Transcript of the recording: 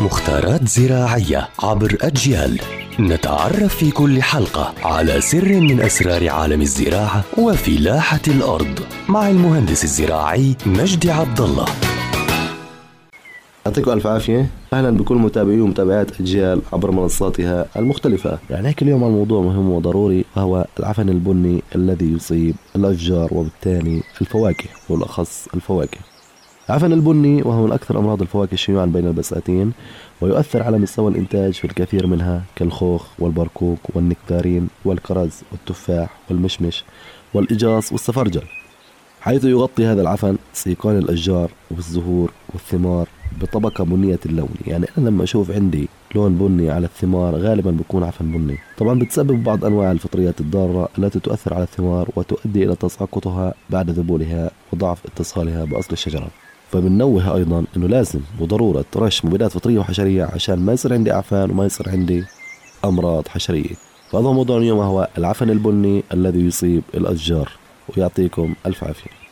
مختارات زراعية عبر أجيال. نتعرف في كل حلقة على سر من أسرار عالم الزراعة وفلاحة الأرض مع المهندس الزراعي مجدي عبد الله يعطيكم ألف عافية. أهلا بكل متابعي ومتابعات أجيال عبر منصاتها المختلفة. يعني هيك اليوم الموضوع مهم وضروري وهو العفن البني الذي يصيب الأشجار وبالتالي الفواكه بالاخص الفواكه. العفن البني وهو من أكثر أمراض الفواكه شيوعا بين البساتين ويؤثر على مستوى الإنتاج في الكثير منها كالخوخ والبركوك والنكتارين والكرز والتفاح والمشمش والإجاص والسفرجل حيث يغطي هذا العفن سيقان الأشجار والزهور والثمار بطبقة بنية اللون. يعني أنا لما أشوف عندي لون بني على الثمار غالبا بيكون عفن بني. طبعا بتسبب بعض أنواع الفطريات الضارة التي تؤثر على الثمار وتؤدي إلى تساقطها بعد ذبولها وضعف اتصالها بأصل الشجرة. فبنوه أيضا أنه لازم وضرورة رش مبيدات فطرية وحشرية عشان ما يصير عندي أعفان وما يصير عندي أمراض حشرية. فهذا موضوع اليوم هو العفن البني الذي يصيب الأشجار. ويعطيكم ألف عافية.